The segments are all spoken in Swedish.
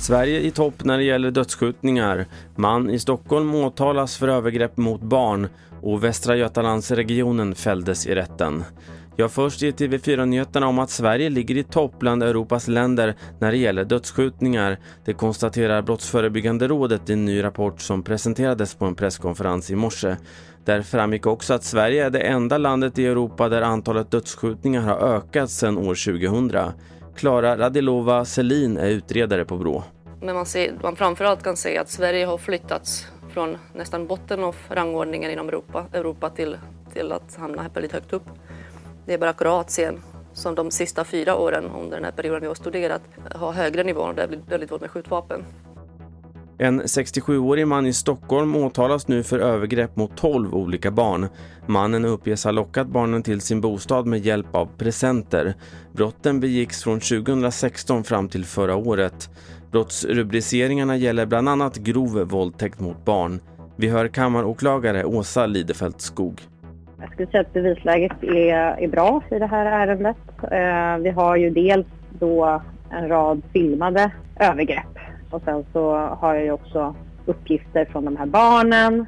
Sverige i topp när det gäller dödsskjutningar. Man i Stockholm åtalas för övergrepp mot barn och Västra Götalandsregionen fälldes i rätten. Jag först i TV4-nyheterna om att Sverige ligger i topp bland Europas länder när det gäller dödsskjutningar. Det konstaterar Brottsförebyggande rådet i en ny rapport som presenterades på en presskonferens i morse. Där framgick också att Sverige är det enda landet i Europa där antalet dödsskjutningar har ökat sedan år 2000. Klara Radilova Selin är utredare på Brå. Men man, ser, man framförallt kan se att Sverige har flyttats från nästan botten av rangordningen inom Europa, Europa till, till att hamna väldigt högt upp. Det är bara Kroatien som de sista fyra åren under den här perioden vi har studerat har högre nivå och det blir väldigt våld med skjutvapen. En 67-årig man i Stockholm åtalas nu för övergrepp mot 12 olika barn. Mannen uppges ha lockat barnen till sin bostad med hjälp av presenter. Brotten begicks från 2016 fram till förra året. Brottsrubriceringarna gäller bland annat grov våldtäkt mot barn. Vi hör kammaråklagare Åsa Lidefelt Skog. Jag skulle säga att bevisläget är, är bra i det här ärendet. Eh, vi har ju dels då en rad filmade övergrepp och sen så har jag ju också uppgifter från de här barnen.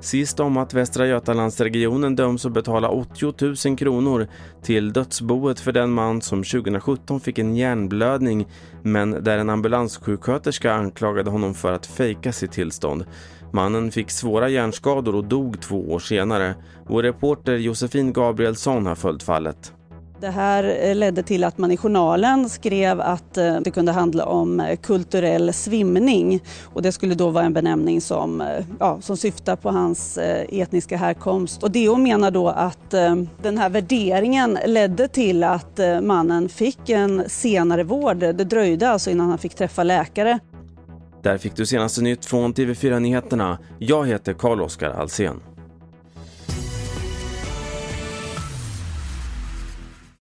Sist om att Västra Götalandsregionen döms att betala 80 000 kronor till dödsboet för den man som 2017 fick en hjärnblödning men där en ambulanssjuksköterska anklagade honom för att fejka sitt tillstånd. Mannen fick svåra hjärnskador och dog två år senare. Vår reporter Josefin Gabrielsson har följt fallet. Det här eh, ledde till att man i journalen skrev att eh, det kunde handla om eh, kulturell svimning och det skulle då vara en benämning som, ja, som syftar på hans etniska härkomst. Och DO menar då att den här värderingen ledde till att mannen fick en senare vård. Det dröjde alltså innan han fick träffa läkare. Där fick du senaste nytt från TV4 Nyheterna. Jag heter Carl-Oskar Alsen.